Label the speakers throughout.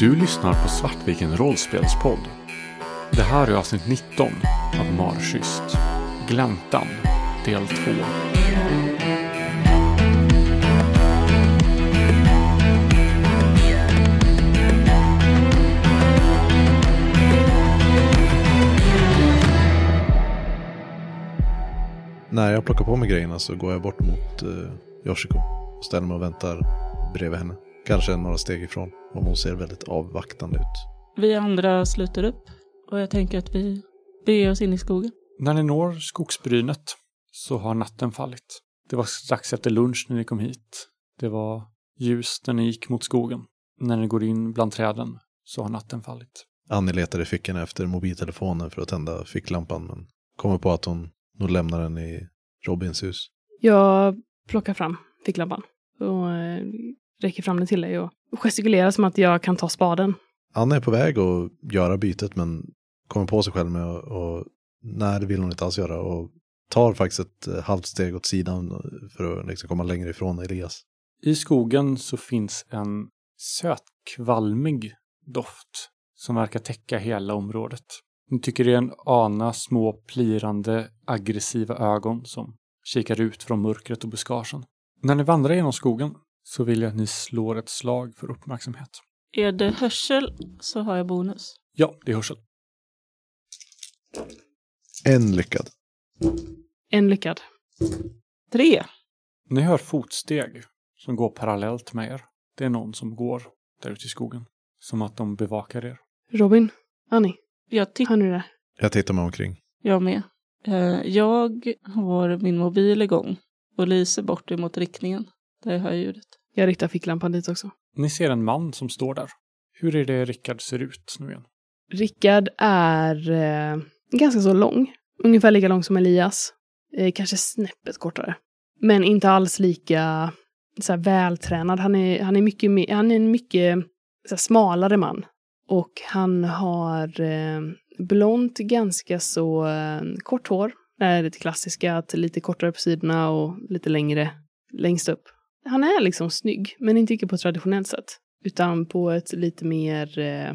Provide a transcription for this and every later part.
Speaker 1: Du lyssnar på Svartviken rollspelspodd. Det här är avsnitt 19 av Marschyst. Gläntan, del 2.
Speaker 2: När jag plockar på mig grejerna så går jag bort mot eh, Yoshiko och ställer mig och väntar bredvid henne. Kanske några steg ifrån, om hon ser väldigt avvaktande ut.
Speaker 3: Vi andra sluter upp och jag tänker att vi beger oss in i skogen.
Speaker 1: När ni når skogsbrynet så har natten fallit. Det var strax efter lunch när ni kom hit. Det var ljust när ni gick mot skogen. När ni går in bland träden så har natten fallit.
Speaker 2: Annie letar i fickorna efter mobiltelefonen för att tända ficklampan men kommer på att hon nog lämnar den i Robins hus.
Speaker 4: Jag plockar fram ficklampan och eh, räcker fram den till dig och gestikulerar som att jag kan ta spaden.
Speaker 2: Anna är på väg att göra bytet men kommer på sig själv med att och, nej det vill hon inte alls göra och tar faktiskt ett eh, halvt steg åt sidan för att liksom komma längre ifrån Elias.
Speaker 1: I skogen så finns en sötkvalmig doft som verkar täcka hela området. Ni tycker det är en ana små plirande aggressiva ögon som kikar ut från mörkret och buskagen. När ni vandrar genom skogen så vill jag att ni slår ett slag för uppmärksamhet.
Speaker 3: Är det hörsel så har jag bonus.
Speaker 1: Ja, det är hörsel.
Speaker 2: En lyckad.
Speaker 4: En lyckad.
Speaker 3: Tre.
Speaker 1: Ni hör fotsteg som går parallellt med er. Det är någon som går där ute i skogen. Som att de bevakar er.
Speaker 4: Robin, Annie,
Speaker 3: Jag tittar,
Speaker 4: ni det?
Speaker 2: Jag tittar mig omkring.
Speaker 3: jag med. Eh, Jag har min mobil igång och lyser bort emot riktningen där jag hör ljudet.
Speaker 4: Jag riktar ficklampan dit också.
Speaker 1: Ni ser en man som står där. Hur är det Rickard ser ut nu igen?
Speaker 4: Rickard är eh, ganska så lång. Ungefär lika lång som Elias. Eh, kanske snäppet kortare. Men inte alls lika så här, vältränad. Han är, han är, mycket, han är en mycket så här, smalare man. Och han har eh, blont, ganska så eh, kort hår. Det är lite klassiska, att lite kortare på sidorna och lite längre längst upp. Han är liksom snygg, men inte på ett traditionellt sätt. Utan på ett lite mer... Eh,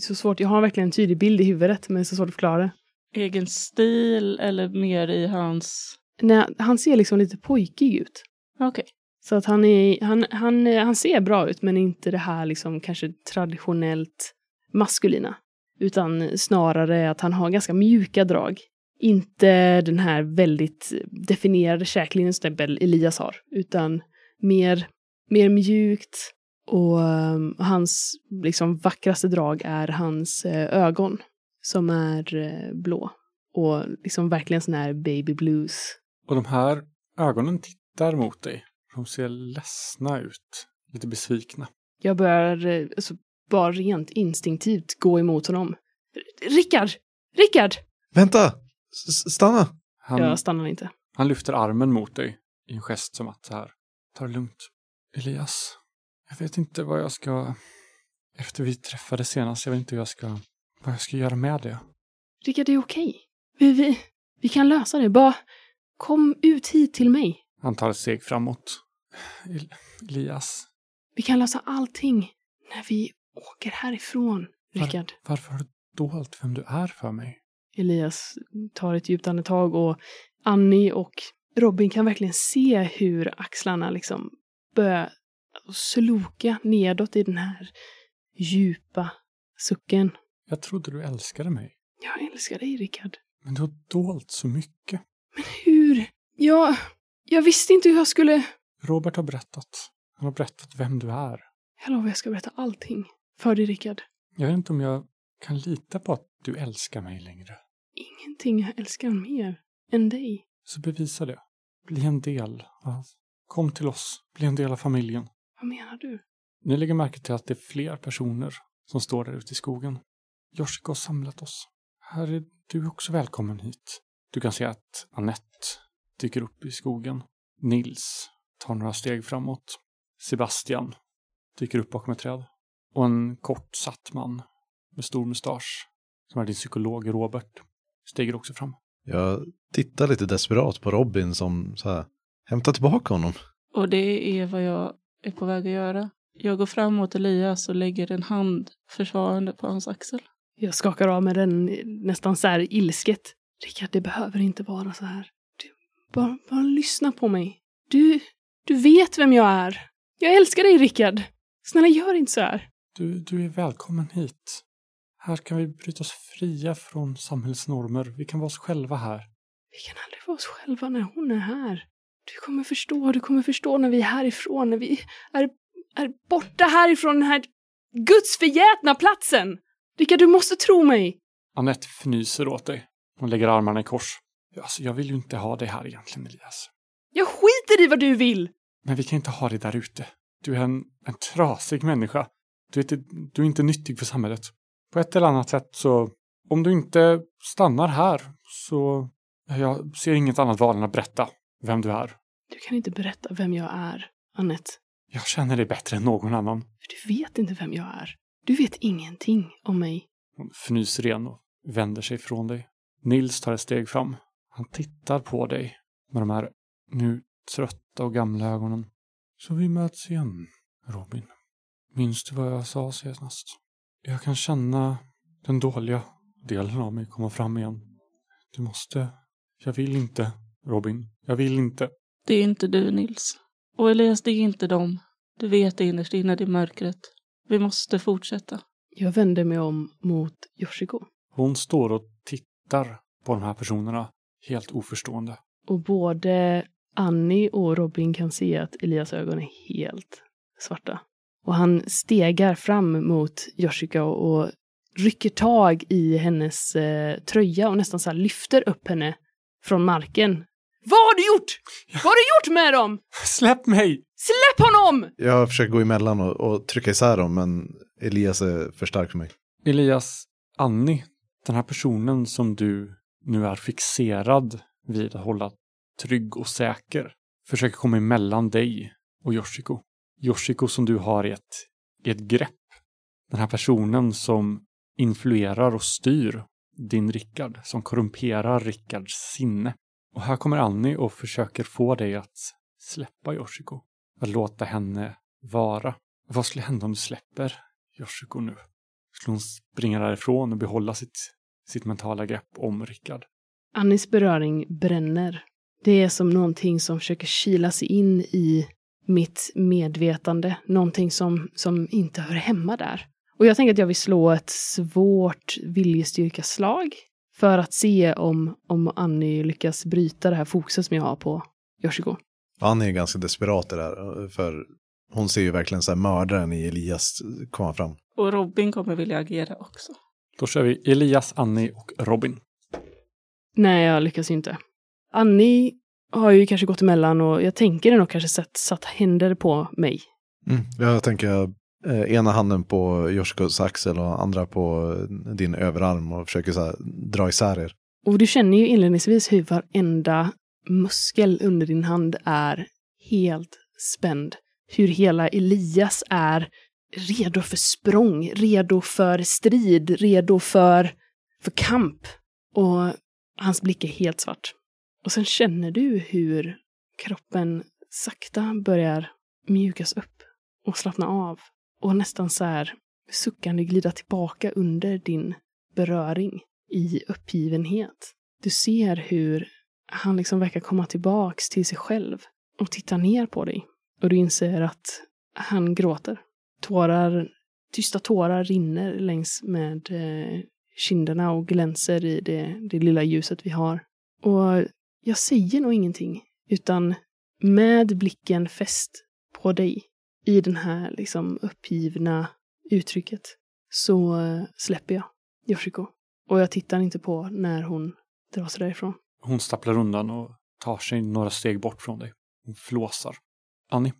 Speaker 4: så svårt, jag har verkligen en tydlig bild i huvudet, men det är så svårt att förklara.
Speaker 3: Egen stil eller mer i hans...
Speaker 4: Nej, han ser liksom lite pojkig ut.
Speaker 3: Okej.
Speaker 4: Så att han, är, han, han, han ser bra ut, men inte det här liksom kanske traditionellt maskulina. Utan snarare att han har ganska mjuka drag. Inte den här väldigt definierade käklinjen som Elias har, utan mer, mer mjukt. Och um, hans liksom vackraste drag är hans eh, ögon, som är eh, blå. Och liksom verkligen sån här baby blues.
Speaker 1: Och de här ögonen tittar mot dig. De ser ledsna ut. Lite besvikna.
Speaker 4: Jag börjar eh, alltså, bara rent instinktivt gå emot honom. Rickard! Rickard!
Speaker 2: Vänta! Stanna!
Speaker 1: Han,
Speaker 4: Jag stannar inte.
Speaker 1: han lyfter armen mot dig i en gest som att så här, ta det lugnt. Elias, jag vet inte vad jag ska... Efter vi träffades senast, jag vet inte hur jag ska... Vad jag ska göra med det.
Speaker 4: Rickard, det är okej. Vi, vi, vi kan lösa det. Bara kom ut hit till mig.
Speaker 1: Han tar ett steg framåt. El- Elias,
Speaker 4: Vi kan lösa allting när vi åker härifrån, Rickard.
Speaker 1: varför har du dolt vem du är för mig?
Speaker 4: Elias tar ett djupt andetag och Annie och Robin kan verkligen se hur axlarna liksom börjar sloka nedåt i den här djupa sucken.
Speaker 1: Jag trodde du älskade mig.
Speaker 4: Jag älskar dig, Rickard.
Speaker 1: Men du har dolt så mycket.
Speaker 4: Hur? Jag... Jag visste inte hur jag skulle...
Speaker 1: Robert har berättat. Han har berättat vem du är.
Speaker 4: Jag lovar, jag ska berätta allting för dig, Rickard.
Speaker 1: Jag vet inte om jag kan lita på att du älskar mig längre.
Speaker 4: Ingenting jag älskar mer än dig.
Speaker 1: Så bevisa det. Bli en del av... Kom till oss. Bli en del av familjen.
Speaker 4: Vad menar du?
Speaker 1: Ni lägger märke till att det är fler personer som står där ute i skogen. Yoshiko har samlat oss. Här är du också välkommen hit. Du kan se att Annette dyker upp i skogen. Nils tar några steg framåt. Sebastian dyker upp bakom ett träd. Och en kort satt man med stor mustasch, som är din psykolog Robert, stiger också fram.
Speaker 2: Jag tittar lite desperat på Robin som så här, hämta tillbaka honom.
Speaker 3: Och det är vad jag är på väg att göra. Jag går fram mot Elias och lägger en hand försvarande på hans axel.
Speaker 4: Jag skakar av med den nästan så här ilsket. Rickard, det behöver inte vara så här. Du, bara, bara lyssna på mig. Du, du vet vem jag är. Jag älskar dig, Rickard. Snälla, gör inte så här.
Speaker 1: Du, du är välkommen hit. Här kan vi bryta oss fria från samhällsnormer. Vi kan vara oss själva här.
Speaker 4: Vi kan aldrig vara oss själva när hon är här. Du kommer förstå, du kommer förstå när vi är härifrån, när vi är, är borta härifrån den här gudsförgätna platsen. Rickard, du måste tro mig.
Speaker 1: Annette fnyser åt dig. Hon lägger armarna i kors. Alltså, jag vill ju inte ha dig här egentligen, Elias.
Speaker 4: Jag skiter i vad du vill.
Speaker 1: Men vi kan inte ha dig där ute. Du är en, en trasig människa. Du är, inte, du är inte nyttig för samhället. På ett eller annat sätt så, om du inte stannar här så, jag ser inget annat val än att berätta vem du är.
Speaker 4: Du kan inte berätta vem jag är, Annette.
Speaker 1: Jag känner dig bättre än någon annan.
Speaker 4: För du vet inte vem jag är. Du vet ingenting om mig.
Speaker 1: Hon fnyser igen och vänder sig från dig. Nils tar ett steg fram. Han tittar på dig med de här nu trötta och gamla ögonen. Så vi möts igen, Robin. Minns du vad jag sa senast? Jag kan känna den dåliga delen av mig komma fram igen. Du måste... Jag vill inte, Robin. Jag vill inte.
Speaker 3: Det är inte du, Nils. Och Elias, det är inte dem. Du vet det innerst inne i mörkret. Vi måste fortsätta.
Speaker 4: Jag vänder mig om mot Yoshiko.
Speaker 1: Hon står och tittar på de här personerna helt oförstående.
Speaker 4: Och både Annie och Robin kan se att Elias ögon är helt svarta. Och han stegar fram mot Yoshika och rycker tag i hennes eh, tröja och nästan så här lyfter upp henne från marken. Vad har du gjort? Vad har du gjort med dem?
Speaker 1: Släpp mig!
Speaker 4: Släpp honom!
Speaker 2: Jag försöker gå emellan och, och trycka isär dem, men Elias är för stark för mig.
Speaker 1: Elias, Annie, den här personen som du nu är fixerad vid att hålla trygg och säker, försöker komma emellan dig och Yoshiko. Yoshiko som du har i ett, i ett grepp. Den här personen som influerar och styr din Rickard, som korrumperar Rickards sinne. Och här kommer Annie och försöker få dig att släppa Yoshiko. Att låta henne vara. Vad skulle hända om du släpper Yoshiko nu? Skulle hon springa därifrån och behålla sitt, sitt mentala grepp om Rickard?
Speaker 4: Annis beröring bränner. Det är som någonting som försöker kila sig in i mitt medvetande. Någonting som, som inte hör hemma där. Och jag tänker att jag vill slå ett svårt viljestyrkaslag för att se om, om Annie lyckas bryta det här fokuset som jag har på Yoshiko.
Speaker 2: Annie är ganska desperat det här, för hon ser ju verkligen så här mördaren i Elias komma fram.
Speaker 3: Och Robin kommer vilja agera också.
Speaker 1: Då kör vi Elias, Annie och Robin.
Speaker 4: Nej, jag lyckas inte. Annie har ju kanske gått emellan och jag tänker nog kanske sett, satt händer på mig.
Speaker 2: Mm. Jag tänker eh, ena handen på Joshkos axel och andra på din överarm och försöker så här, dra isär er.
Speaker 4: Och du känner ju inledningsvis hur varenda muskel under din hand är helt spänd. Hur hela Elias är redo för språng, redo för strid, redo för, för kamp. Och hans blick är helt svart. Och sen känner du hur kroppen sakta börjar mjukas upp och slappna av. Och nästan så här suckande glida tillbaka under din beröring i uppgivenhet. Du ser hur han liksom verkar komma tillbaks till sig själv och titta ner på dig. Och du inser att han gråter. Tårar, tysta tårar rinner längs med eh, kinderna och glänser i det, det lilla ljuset vi har. Och jag säger nog ingenting, utan med blicken fäst på dig i den här liksom uppgivna uttrycket så släpper jag Yoshiko. Och jag tittar inte på när hon drar sig därifrån.
Speaker 1: Hon stapplar undan och tar sig några steg bort från dig. Hon flåsar. Annie?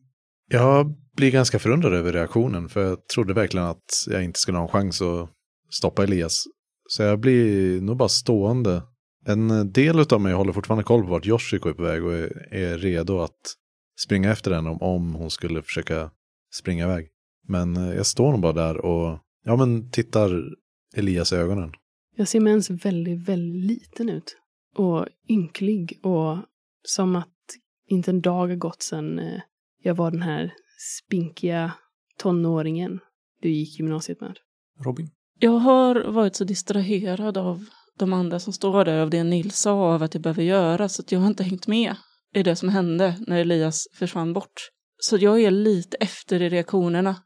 Speaker 2: Jag blir ganska förundrad över reaktionen, för jag trodde verkligen att jag inte skulle ha en chans att stoppa Elias. Så jag blir nog bara stående. En del av mig håller fortfarande koll på vart Yoshiko är på väg och är, redo att springa efter henne om, om hon skulle försöka springa iväg. Men jag står nog bara där och ja, men tittar Elias i ögonen.
Speaker 4: Jag ser mens väldigt, väldigt liten ut. Och ynklig och som att inte en dag har gått sedan jag var den här spinkiga tonåringen du gick gymnasiet med?
Speaker 1: Robin?
Speaker 3: Jag har varit så distraherad av de andra som står där, av det Nils sa, av att jag behöver göra, så att jag har inte hängt med i det som hände när Elias försvann bort. Så jag är lite efter i reaktionerna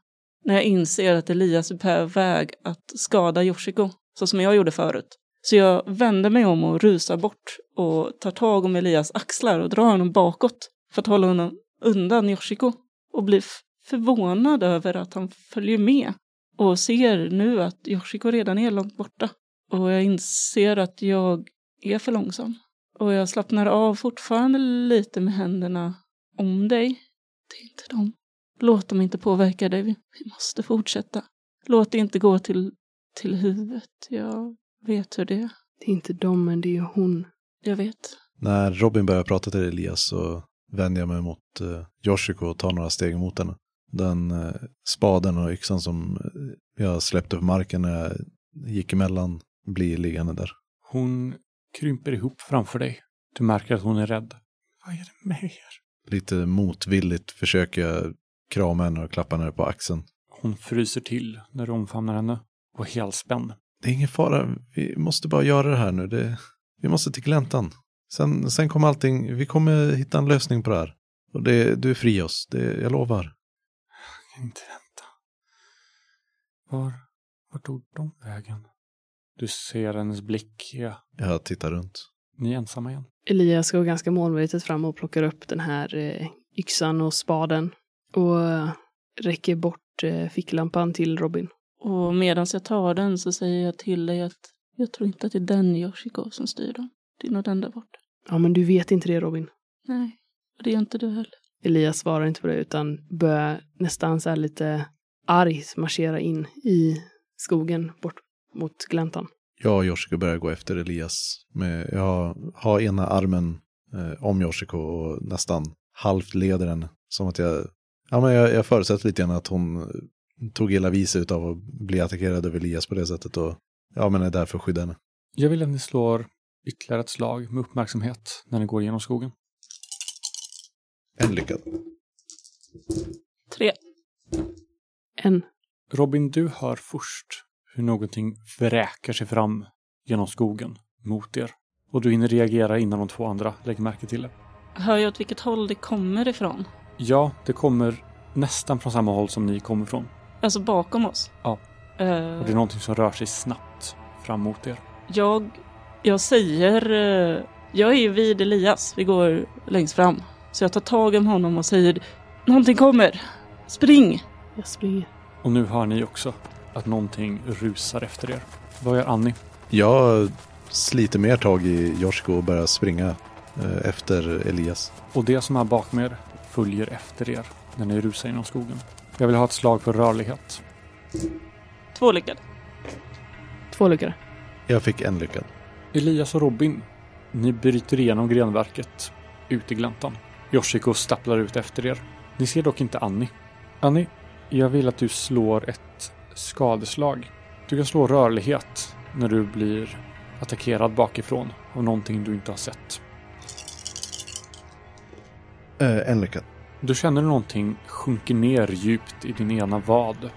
Speaker 3: när jag inser att Elias är på väg att skada Yoshiko, så som jag gjorde förut. Så jag vänder mig om och rusar bort och tar tag om Elias axlar och drar honom bakåt för att hålla honom undan Yoshiko och blir förvånad över att han följer med och ser nu att Yoshiko redan är långt borta. Och jag inser att jag är för långsam. Och jag slappnar av fortfarande lite med händerna om dig. Det är inte dem. Låt dem inte påverka dig. Vi måste fortsätta. Låt det inte gå till, till huvudet. Jag vet hur det är.
Speaker 4: Det är inte dem, men det är hon.
Speaker 3: Jag vet.
Speaker 2: När Robin börjar prata till Elias så vänder jag mig mot uh, Yoshiko och tar några steg mot henne. Den uh, spaden och yxan som eh, jag släppte på marken när jag gick emellan blir liggande där.
Speaker 1: Hon krymper ihop framför dig. Du märker att hon är rädd. Vad är det med er?
Speaker 2: Lite motvilligt försöker jag krama henne och klappa henne på axeln.
Speaker 1: Hon fryser till när du omfamnar henne och helspänd.
Speaker 2: Det är ingen fara, vi måste bara göra det här nu. Det, vi måste till gläntan. Sen, sen kommer allting, vi kommer hitta en lösning på det här. Och det, du är fri oss, det, jag lovar.
Speaker 1: Jag kan inte vänta. Var, var tog de vägen? Du ser hennes blick, ja.
Speaker 2: Jag tittar runt.
Speaker 1: Ni är ensamma igen.
Speaker 4: Elias går ganska målmedvetet fram och plockar upp den här eh, yxan och spaden och eh, räcker bort eh, ficklampan till Robin.
Speaker 3: Och medan jag tar den så säger jag till dig att jag tror inte att det är den Yoshiko som styr dem. Det är nog den där borta.
Speaker 4: Ja, men du vet inte det Robin.
Speaker 3: Nej, och det gör inte du heller.
Speaker 4: Elias svarar inte på det utan börjar nästan så här lite argt marschera in i skogen bort mot gläntan.
Speaker 2: Jag och Yoshiko börjar gå efter Elias. Med, jag har ena armen eh, om Yoshiko och nästan halvt leder henne. Som att jag, ja men jag, jag förutsätter lite grann att hon tog illa vis ut av att bli attackerad av Elias på det sättet och ja men är där för att skydda henne.
Speaker 1: Jag vill att ni slår ytterligare ett slag med uppmärksamhet när ni går igenom skogen.
Speaker 2: En lyckad.
Speaker 3: Tre.
Speaker 4: En.
Speaker 1: Robin, du hör först hur någonting vräker sig fram genom skogen mot er. Och du hinner reagera innan de två andra lägger märke till det.
Speaker 3: Hör jag åt vilket håll det kommer ifrån?
Speaker 1: Ja, det kommer nästan från samma håll som ni kommer från.
Speaker 3: Alltså bakom oss?
Speaker 1: Ja.
Speaker 3: Eh,
Speaker 1: Och det är någonting som rör sig snabbt fram mot er.
Speaker 3: jag, jag säger... eh, jag är ju vid Elias. Vi går längst fram. Så jag tar tag om honom och säger Någonting kommer! Spring!
Speaker 4: Jag springer.
Speaker 1: Och nu hör ni också att någonting rusar efter er. Vad gör Annie?
Speaker 2: Jag sliter mer tag i Yoshiko och börjar springa eh, efter Elias.
Speaker 1: Och det som är bakom er följer efter er när ni rusar genom skogen. Jag vill ha ett slag för rörlighet.
Speaker 3: Två lyckade.
Speaker 4: Två lyckade.
Speaker 2: Jag fick en lyckad.
Speaker 1: Elias och Robin, ni bryter igenom grenverket ut i gläntan. Yoshiko stapplar ut efter er. Ni ser dock inte Annie. Annie, jag vill att du slår ett skadeslag. Du kan slå rörlighet när du blir attackerad bakifrån av någonting du inte har sett.
Speaker 2: Eh, en lyckad.
Speaker 1: Du känner någonting sjunker ner djupt i din ena vad.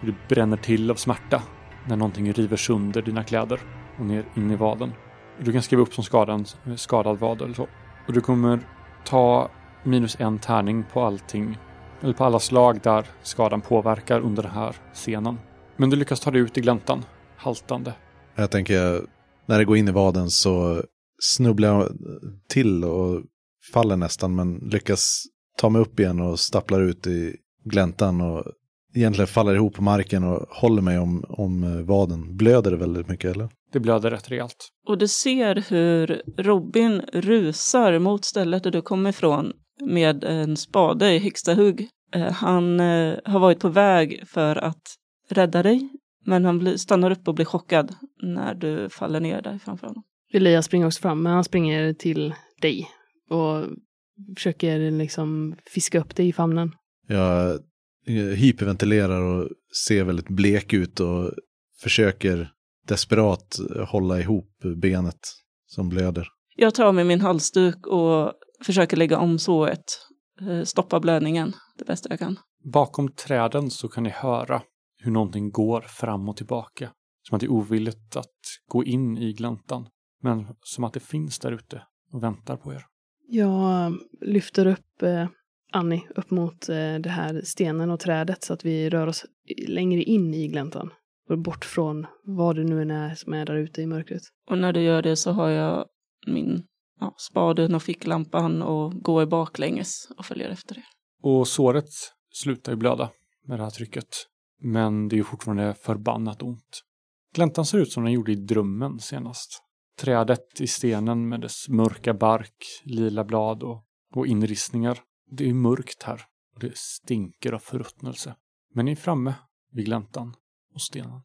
Speaker 1: Du bränner till av smärta när någonting river sönder dina kläder och ner in i vaden. Du kan skriva upp som skadad, skadad vad eller så. Och du kommer ta minus en tärning på allting, eller på alla slag där skadan påverkar under den här scenen. Men du lyckas ta dig ut i gläntan, haltande.
Speaker 2: Jag tänker, när det går in i vaden så snubblar jag till och faller nästan, men lyckas ta mig upp igen och stapplar ut i gläntan och egentligen faller ihop på marken och håller mig om, om vaden. Blöder det väldigt mycket eller?
Speaker 1: Det blöder rätt rejält.
Speaker 3: Och du ser hur Robin rusar mot stället där du kommer ifrån med en spade i högsta hugg. Eh, Han eh, har varit på väg för att rädda dig, men han stannar upp och blir chockad när du faller ner där framför honom.
Speaker 4: Elias springer också fram, men han springer till dig och försöker liksom fiska upp dig i famnen.
Speaker 2: Jag eh, hyperventilerar och ser väldigt blek ut och försöker desperat hålla ihop benet som blöder.
Speaker 3: Jag tar med min halsduk och försöker lägga om såret, eh, stoppa blödningen det bästa jag kan.
Speaker 1: Bakom träden så kan ni höra hur någonting går fram och tillbaka. Som att det är ovilligt att gå in i gläntan. Men som att det finns där ute och väntar på er.
Speaker 4: Jag lyfter upp eh, Annie upp mot eh, det här stenen och trädet så att vi rör oss längre in i gläntan. Och bort från vad det nu än är som är där ute i mörkret.
Speaker 3: Och när du gör det så har jag min ja, spaden och ficklampan och går baklänges och följer efter det.
Speaker 1: Och såret slutar ju blöda med det här trycket. Men det är ju fortfarande förbannat ont. Gläntan ser ut som den gjorde i drömmen senast. Trädet i stenen med dess mörka bark, lila blad och, och inristningar. Det är mörkt här och det stinker av förruttnelse. Men ni är framme vid gläntan och stenen.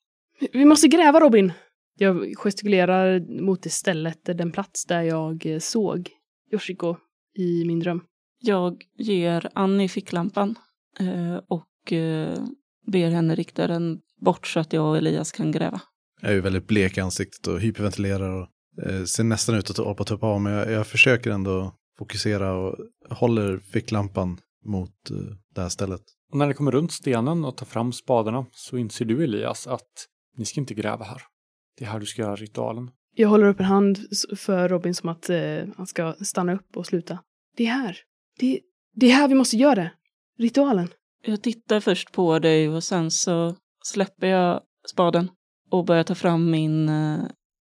Speaker 4: Vi måste gräva Robin! Jag gestikulerar mot det stället, den plats där jag eh, såg Yoshiko i min dröm.
Speaker 3: Jag ger Annie ficklampan eh, och eh, ber henne rikta den bort så att jag och Elias kan gräva.
Speaker 2: Jag är ju väldigt blek i ansiktet och hyperventilerar och ser nästan ut att att tuppa av. Men jag, jag försöker ändå fokusera och håller ficklampan mot det här stället.
Speaker 1: Och när ni kommer runt stenen och tar fram spadarna så inser du Elias att ni ska inte gräva här. Det är här du ska göra ritualen.
Speaker 4: Jag håller upp en hand för Robin som att eh, han ska stanna upp och sluta. Det är här. Det, det är här vi måste göra det. Ritualen.
Speaker 3: Jag tittar först på dig och sen så släpper jag spaden och börjar ta fram min eh,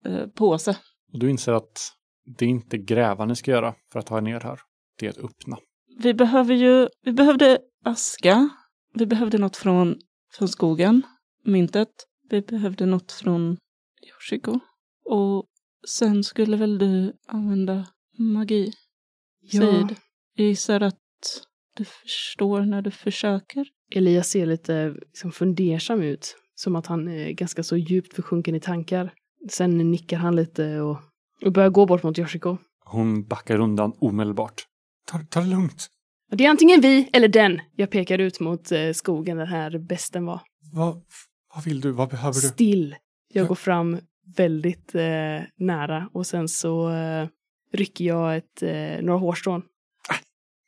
Speaker 3: eh, påse.
Speaker 1: Och du inser att det är inte gräva ni ska göra för att ta er ner här. Det är att öppna.
Speaker 3: Vi behöver ju, vi behövde aska. Vi behövde något från, från skogen, myntet. Vi behövde något från Yoshiko. Och sen skulle väl du använda magi, Sid. Jag gissar att du förstår när du försöker.
Speaker 4: Elias ser lite liksom, fundersam ut. Som att han är ganska så djupt försjunken i tankar. Sen nickar han lite och, och börjar gå bort mot Yoshiko.
Speaker 1: Hon backar undan omedelbart. Ta, ta det lugnt.
Speaker 4: Det är antingen vi eller den. Jag pekar ut mot eh, skogen där här besten var.
Speaker 1: Vad, vad vill du? Vad behöver du?
Speaker 4: Still. Jag går fram väldigt eh, nära och sen så eh, rycker jag ett, eh, några hårstrån.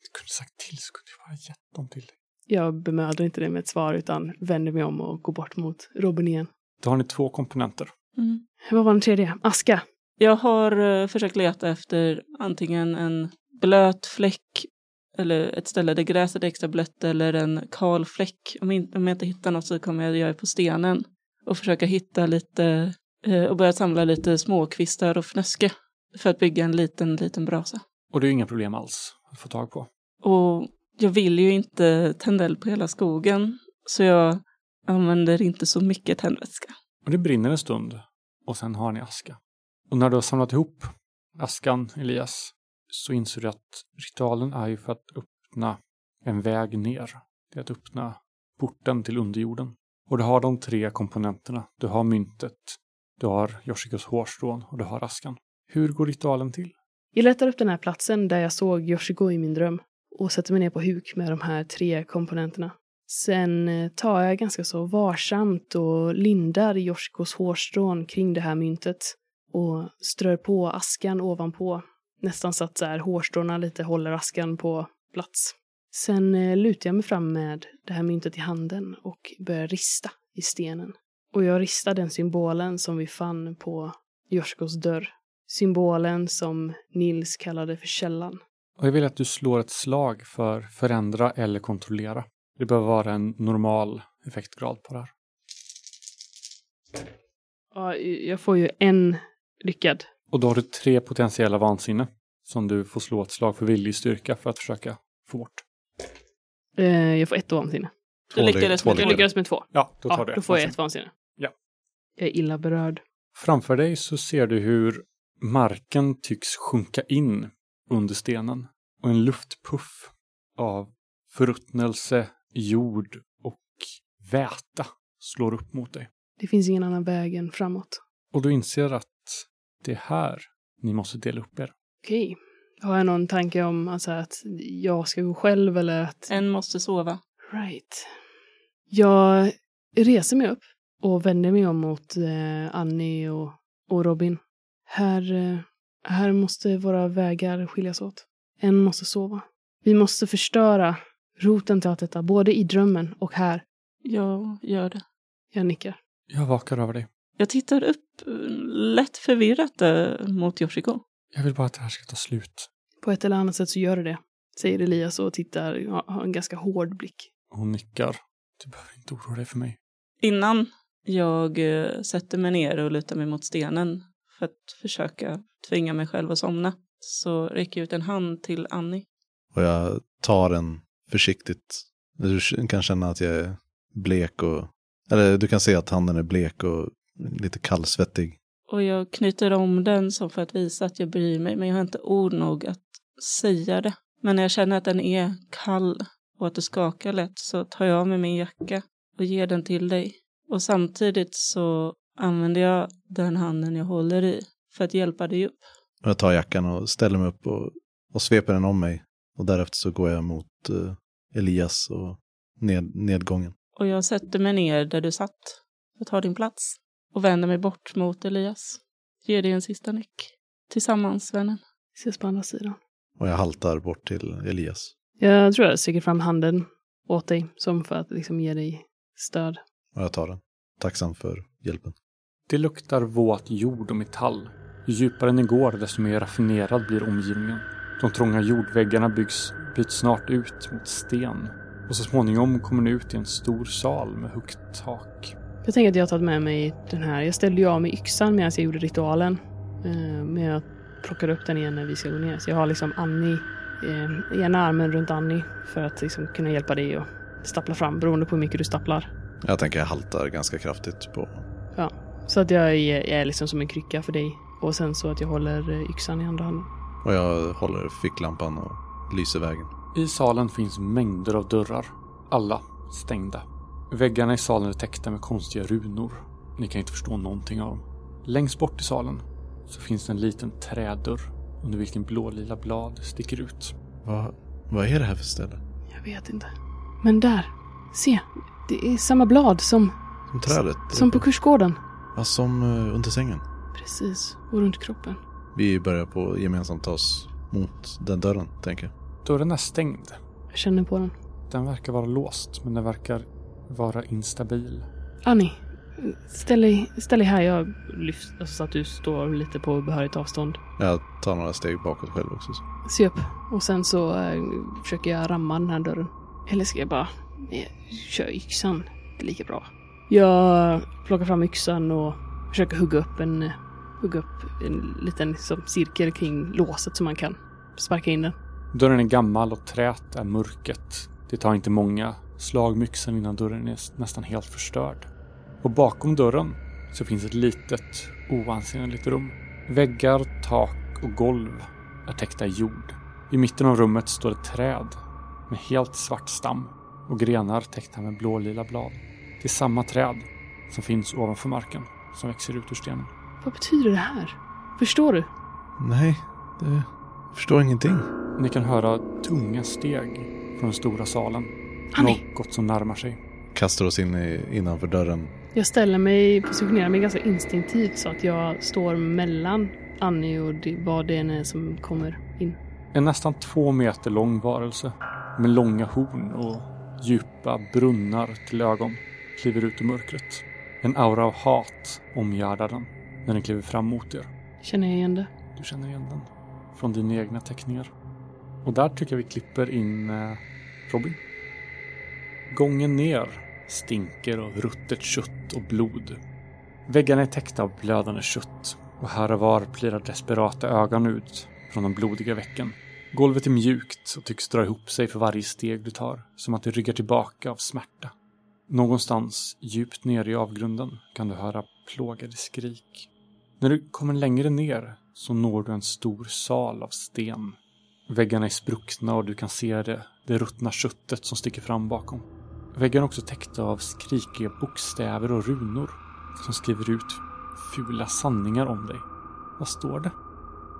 Speaker 1: Du kunde sagt till så kunde jag bara gett dem till dig.
Speaker 4: Jag bemödar inte det med ett svar utan vänder mig om och går bort mot Robin igen.
Speaker 1: Då har ni två komponenter.
Speaker 3: Mm.
Speaker 4: Vad var den tredje? Aska.
Speaker 3: Jag har eh, försökt leta efter antingen en blöt fläck eller ett ställe där gräset är extra blött eller en kal fläck. Om, in, om jag inte hittar något så kommer jag göra det på stenen och försöka hitta lite eh, och börja samla lite småkvistar och fnöske för att bygga en liten, liten brasa.
Speaker 1: Och det är inga problem alls att få tag på.
Speaker 3: Och jag vill ju inte tända eld på hela skogen så jag använder inte så mycket tändvätska.
Speaker 1: Och det brinner en stund och sen har ni aska. Och när du har samlat ihop askan, Elias, så inser du att ritualen är ju för att öppna en väg ner. Det är att öppna porten till underjorden. Och du har de tre komponenterna. Du har myntet, du har Yoshikos hårstrån och du har askan. Hur går ritualen till?
Speaker 4: Jag letar upp den här platsen där jag såg Yoshiko i min dröm och sätter mig ner på huk med de här tre komponenterna. Sen eh, tar jag ganska så varsamt och lindar Yoshikos hårstrån kring det här myntet och strör på askan ovanpå. Nästan så att så här, hårstråna lite håller askan på plats. Sen eh, lutar jag mig fram med det här myntet i handen och börjar rista i stenen. Och jag ristar den symbolen som vi fann på Yoshikos dörr. Symbolen som Nils kallade för källan.
Speaker 1: Och jag vill att du slår ett slag för förändra eller kontrollera. Det bör vara en normal effektgrad på det här.
Speaker 4: Ja, jag får ju en lyckad.
Speaker 1: Och då har du tre potentiella vansinne som du får slå ett slag för viljestyrka för att försöka få bort.
Speaker 4: Eh, jag får ett vansinne.
Speaker 3: Du
Speaker 2: Två
Speaker 3: lyckades
Speaker 2: ly- två
Speaker 3: med-
Speaker 4: Jag lyckades med två.
Speaker 1: Ja, då tar
Speaker 4: Ja,
Speaker 1: du
Speaker 4: då
Speaker 1: ett
Speaker 4: får jag ett vansinne.
Speaker 1: Ja.
Speaker 4: Jag är illa berörd.
Speaker 1: Framför dig så ser du hur marken tycks sjunka in under stenen och en luftpuff av förruttnelse, jord och väta slår upp mot dig.
Speaker 4: Det finns ingen annan väg än framåt.
Speaker 1: Och du inser att det är här ni måste dela upp er.
Speaker 4: Okej. Har jag någon tanke om alltså, att jag ska gå själv eller att...
Speaker 3: En måste sova.
Speaker 4: Right. Jag reser mig upp och vänder mig om mot eh, Annie och, och Robin. Här, eh, här måste våra vägar skiljas åt. En måste sova. Vi måste förstöra roten till allt detta, både i drömmen och här.
Speaker 3: Jag gör det.
Speaker 4: Jag nickar.
Speaker 1: Jag vakar över dig.
Speaker 3: Jag tittar upp eh, lätt förvirrat eh, mot Yoshiko.
Speaker 1: Jag vill bara att det här ska ta slut.
Speaker 4: På ett eller annat sätt så gör det det. Säger Elias och tittar, har en ganska hård blick.
Speaker 1: Hon nickar. Du behöver inte oroa dig för mig.
Speaker 3: Innan jag eh, sätter mig ner och lutar mig mot stenen för att försöka tvinga mig själv att somna så räcker jag ut en hand till Annie.
Speaker 2: Och jag tar den försiktigt. Du kan känna att jag är blek och... Eller du kan se att handen är blek och lite kallsvettig.
Speaker 3: Och jag knyter om den som för att visa att jag bryr mig men jag har inte ord nog att säga det. Men när jag känner att den är kall och att det skakar lätt så tar jag av mig min jacka och ger den till dig. Och samtidigt så använder jag den handen jag håller i för att hjälpa dig upp.
Speaker 2: Jag tar jackan och ställer mig upp och, och sveper den om mig. Och därefter så går jag mot eh, Elias och ned, nedgången.
Speaker 3: Och jag sätter mig ner där du satt och tar din plats och vänder mig bort mot Elias. Ger dig en sista nick. Tillsammans, vännen.
Speaker 4: Ses på andra sidan.
Speaker 2: Och jag haltar bort till Elias.
Speaker 4: Jag tror jag sträcker fram handen åt dig, som för att liksom ge dig stöd.
Speaker 2: Och jag tar den. Tacksam för hjälpen.
Speaker 1: Det luktar våt jord och metall. Ju djupare ni går, desto mer raffinerad blir omgivningen. De trånga jordväggarna byggs, byts snart ut mot sten. Och så småningom kommer ni ut i en stor sal med högt tak.
Speaker 4: Jag tänker att jag har tagit med mig den här. Jag ställde ju av mig yxan medan jag gjorde ritualen. Eh, Men jag plockade upp den igen när vi ska gå ner. Så jag har liksom Annie, eh, ena armen runt Annie för att liksom kunna hjälpa dig att stappla fram beroende på hur mycket du stapplar.
Speaker 2: Jag tänker jag haltar ganska kraftigt på...
Speaker 4: Ja, så att jag är, jag är liksom som en krycka för dig. Och sen så att jag håller eh, yxan i andra handen.
Speaker 2: Och jag håller ficklampan och lyser vägen.
Speaker 1: I salen finns mängder av dörrar. Alla stängda. Väggarna i salen är täckta med konstiga runor. Ni kan inte förstå någonting av dem. Längst bort i salen så finns det en liten trädörr under vilken blålila blad sticker ut.
Speaker 2: Vad, vad är det här för ställe?
Speaker 4: Jag vet inte. Men där, se. Det är samma blad som,
Speaker 2: Som trädet?
Speaker 4: som på kursgården.
Speaker 2: Ja, som eh, under sängen.
Speaker 4: Precis, och runt kroppen.
Speaker 2: Vi börjar på gemensamt ta oss mot den dörren, tänker jag.
Speaker 1: Dörren är stängd.
Speaker 4: Jag känner på den.
Speaker 1: Den verkar vara låst, men den verkar vara instabil.
Speaker 4: Annie, ställ dig, ställ dig här. Jag lyfter så att du står lite på behörigt avstånd.
Speaker 2: Jag tar några steg bakåt själv också. så.
Speaker 4: Se upp. Och sen så eh, försöker jag ramma den här dörren. Eller ska jag bara eh, köra yxan? Det är lika bra. Jag plockar fram yxan och försöker hugga upp en, hugga upp en liten liksom, cirkel kring låset så man kan sparka in den.
Speaker 1: Dörren är gammal och trät är mörket. Det tar inte många slag med yxan innan dörren är nästan helt förstörd. Och bakom dörren så finns ett litet, oansenligt rum. Väggar, tak och golv är täckta i jord. I mitten av rummet står ett träd med helt svart stam och grenar täckta med blålila blad. Det är samma träd som finns ovanför marken som växer ut ur stenen.
Speaker 4: Vad betyder det här? Förstår du?
Speaker 2: Nej, det... jag förstår ingenting.
Speaker 1: Ni kan höra tunga steg från den stora salen.
Speaker 4: Annie!
Speaker 1: Något som närmar sig.
Speaker 2: Kastar oss in i, innanför dörren.
Speaker 4: Jag ställer mig, positionerar mig ganska instinktivt så att jag står mellan Annie och det, vad det än är som kommer in.
Speaker 1: En nästan två meter lång varelse med långa horn och djupa brunnar till ögon kliver ut ur mörkret. En aura av hat omgärdar den när den kliver fram mot er.
Speaker 4: Känner jag igen det?
Speaker 1: Du känner igen den från dina egna teckningar. Och där tycker jag vi klipper in eh, Robin. Gången ner stinker av ruttet kött och blod. Väggarna är täckta av blödande kött och här och var plirar desperata ögon ut från de blodiga vecken. Golvet är mjukt och tycks dra ihop sig för varje steg du tar, som att det ryggar tillbaka av smärta. Någonstans djupt nere i avgrunden kan du höra plågade skrik. När du kommer längre ner så når du en stor sal av sten. Väggarna är spruckna och du kan se det, det ruttna köttet som sticker fram bakom. Väggarna är också täckta av skrikiga bokstäver och runor som skriver ut fula sanningar om dig. Vad står det?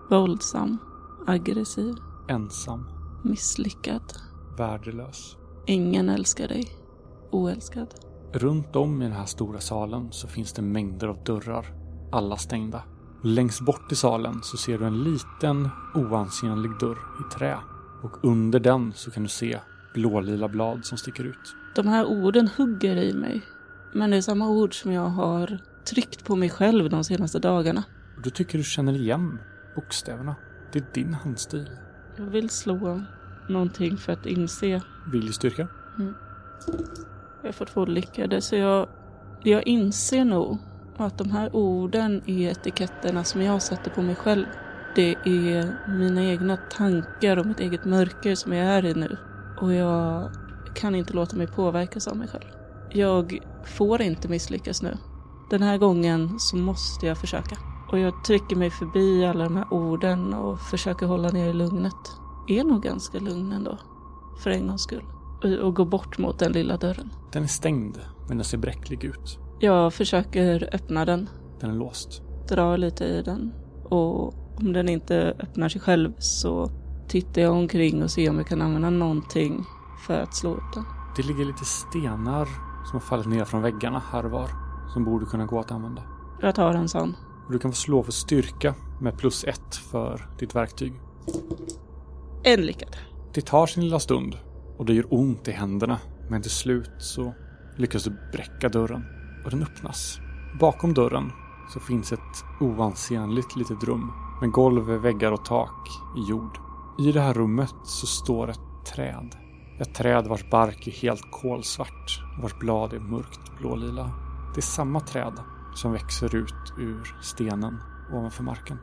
Speaker 3: Våldsam. Aggressiv.
Speaker 1: Ensam,
Speaker 3: Misslyckad.
Speaker 1: värdelös.
Speaker 3: Ingen älskar dig. Oälskad.
Speaker 1: Runt om i den här stora salen så finns det mängder av dörrar, alla stängda. Längst bort i salen så ser du en liten oansenlig dörr i trä. Och under den så kan du se blålila blad som sticker ut.
Speaker 3: De här orden hugger i mig. Men det är samma ord som jag har tryckt på mig själv de senaste dagarna.
Speaker 1: Du tycker du känner igen bokstäverna. Det är din handstil.
Speaker 3: Jag vill slå någonting för att inse.
Speaker 1: Viljestyrka.
Speaker 3: Jag får två lyckade så jag, jag inser nog att de här orden är etiketterna som jag sätter på mig själv. Det är mina egna tankar och mitt eget mörker som jag är i nu. Och jag kan inte låta mig påverkas av mig själv. Jag får inte misslyckas nu. Den här gången så måste jag försöka. Och jag trycker mig förbi alla de här orden och försöker hålla ner lugnet. Är nog ganska lugn ändå. För en gångs skull. Och, och går bort mot den lilla dörren.
Speaker 1: Den är stängd, men den ser bräcklig ut.
Speaker 3: Jag försöker öppna den.
Speaker 1: Den är låst.
Speaker 3: Drar lite i den. Och om den inte öppnar sig själv så tittar jag omkring och ser om jag kan använda någonting för att slå upp den.
Speaker 1: Det ligger lite stenar som har fallit ner från väggarna här och var. Som borde kunna gå att använda.
Speaker 3: Jag tar en sån.
Speaker 1: Du kan få slå för styrka med plus ett för ditt verktyg.
Speaker 3: En lyckad.
Speaker 1: Det tar sin lilla stund och det gör ont i händerna. Men till slut så lyckas du bräcka dörren och den öppnas. Bakom dörren så finns ett oansenligt litet rum med golv, väggar och tak i jord. I det här rummet så står ett träd. Ett träd vars bark är helt kolsvart och vars blad är mörkt blålila. Det är samma träd som växer ut ur stenen ovanför marken.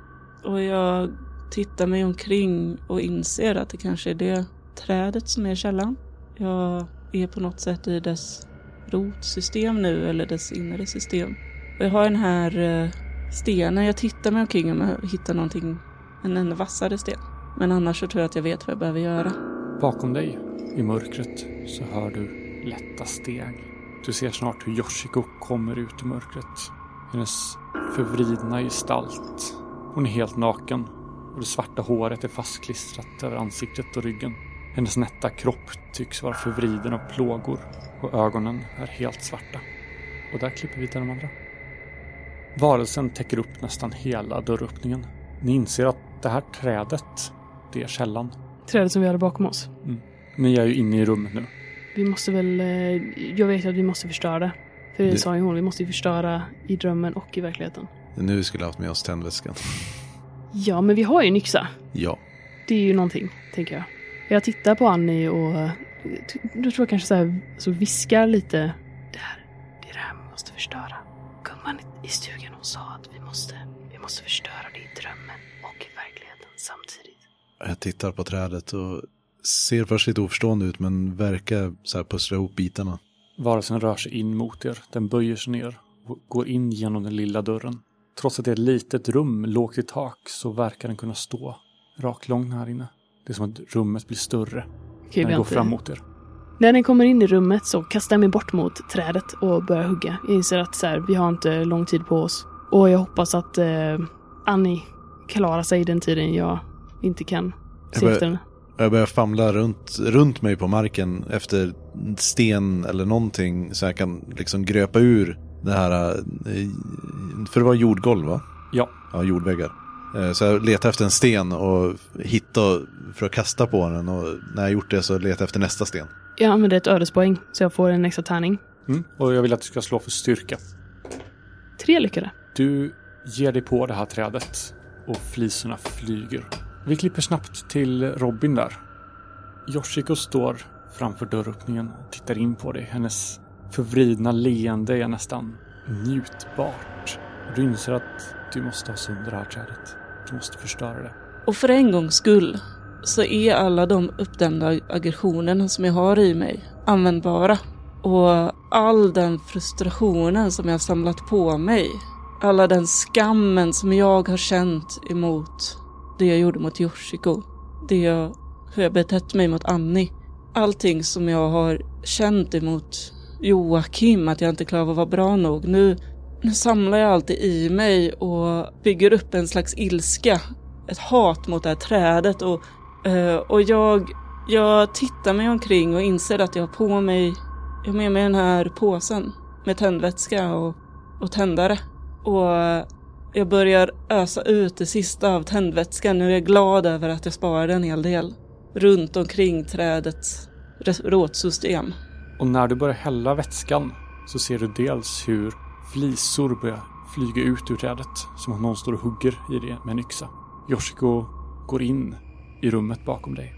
Speaker 3: Och jag tittar mig omkring och inser att det kanske är det trädet som är källan. Jag är på något sätt i dess rotsystem nu, eller dess inre system. Och jag har den här eh, stenen. Jag tittar mig omkring om jag hittar någonting, en ännu vassare sten. Men annars så tror jag att jag vet vad jag behöver göra.
Speaker 1: Bakom dig, i mörkret, så hör du lätta steg. Du ser snart hur Yoshiko kommer ut ur mörkret. Hennes förvridna gestalt. Hon är helt naken och det svarta håret är fastklistrat över ansiktet och ryggen. Hennes nätta kropp tycks vara förvriden av plågor och ögonen är helt svarta. Och där klipper vi till de andra. Varelsen täcker upp nästan hela dörröppningen. Ni inser att det här trädet, det är källan.
Speaker 4: Trädet som vi hade bakom oss.
Speaker 1: Ni är ju inne i rummet nu.
Speaker 4: Vi måste väl... eh, Jag vet att vi måste förstöra det. För det
Speaker 2: Det-
Speaker 4: sa ju hon, vi måste ju förstöra i drömmen och i verkligheten.
Speaker 2: Det är nu vi skulle haft med oss tändväskan.
Speaker 4: Ja, men vi har ju en yxa.
Speaker 2: Ja.
Speaker 4: Det är ju någonting, tänker jag. Jag tittar på Annie och eh, då tror jag kanske så här, så viskar lite. Det här, det är det här vi måste förstöra. Gumman i stugan hon sa att vi måste, vi måste förstöra det i drömmen och i verkligheten samtidigt.
Speaker 2: Jag tittar på trädet och ser först lite oförstående ut men verkar så här pussla ihop bitarna.
Speaker 1: Varelsen rör sig in mot er. Den böjer sig ner och går in genom den lilla dörren. Trots att det är ett litet rum, lågt i tak, så verkar den kunna stå raklång här inne. Det är som att rummet blir större
Speaker 4: Okej,
Speaker 1: när den går fram mot er.
Speaker 4: När den kommer in i rummet så kastar jag mig bort mot trädet och börjar hugga. Jag inser att så här, vi har inte lång tid på oss. Och jag hoppas att eh, Annie klarar sig den tiden jag inte kan se efter henne.
Speaker 2: Jag börjar famla runt, runt mig på marken efter sten eller någonting så jag kan liksom gröpa ur det här, eh, för det var jordgolv va?
Speaker 1: Ja,
Speaker 2: Ja, jordväggar. Eh, Så jag letar efter en sten och hittar för att kasta på den och när jag gjort det så letar jag efter nästa sten.
Speaker 4: Jag använder ett ödespoäng så jag får en extra tärning.
Speaker 1: mm. och jag vill att du ska slå för styrka.
Speaker 4: Tre lyckade.
Speaker 1: Du ger dig på det här trädet och flisorna flyger. Vi klipper snabbt till Robin där. Yoshiko står framför dörröppningen och tittar in på dig. Hennes förvridna leende är nästan njutbart. Du inser att du måste ha sönder det här trädet. Du måste förstöra det.
Speaker 3: Och för en gångs skull så är alla de uppdämda aggressionerna som jag har i mig användbara. Och all den frustrationen som jag har samlat på mig, alla den skammen som jag har känt emot det jag gjorde mot Yoshiko, det jag, hur jag betett mig mot Annie, allting som jag har känt emot Joakim, att jag inte klarar av att vara bra nog. Nu, nu samlar jag allt i mig och bygger upp en slags ilska ett hat mot det här trädet och, eh, och jag, jag tittar mig omkring och inser att jag har på mig, jag har med mig den här påsen med tändvätska och, och tändare. Och jag börjar ösa ut det sista av tändvätskan. Nu är jag glad över att jag sparade en hel del runt omkring trädet rådsystem.
Speaker 1: Och när du börjar hälla vätskan så ser du dels hur flisor börjar flyga ut ur trädet som om någon står och hugger i det med en yxa. Yoshiko går in i rummet bakom dig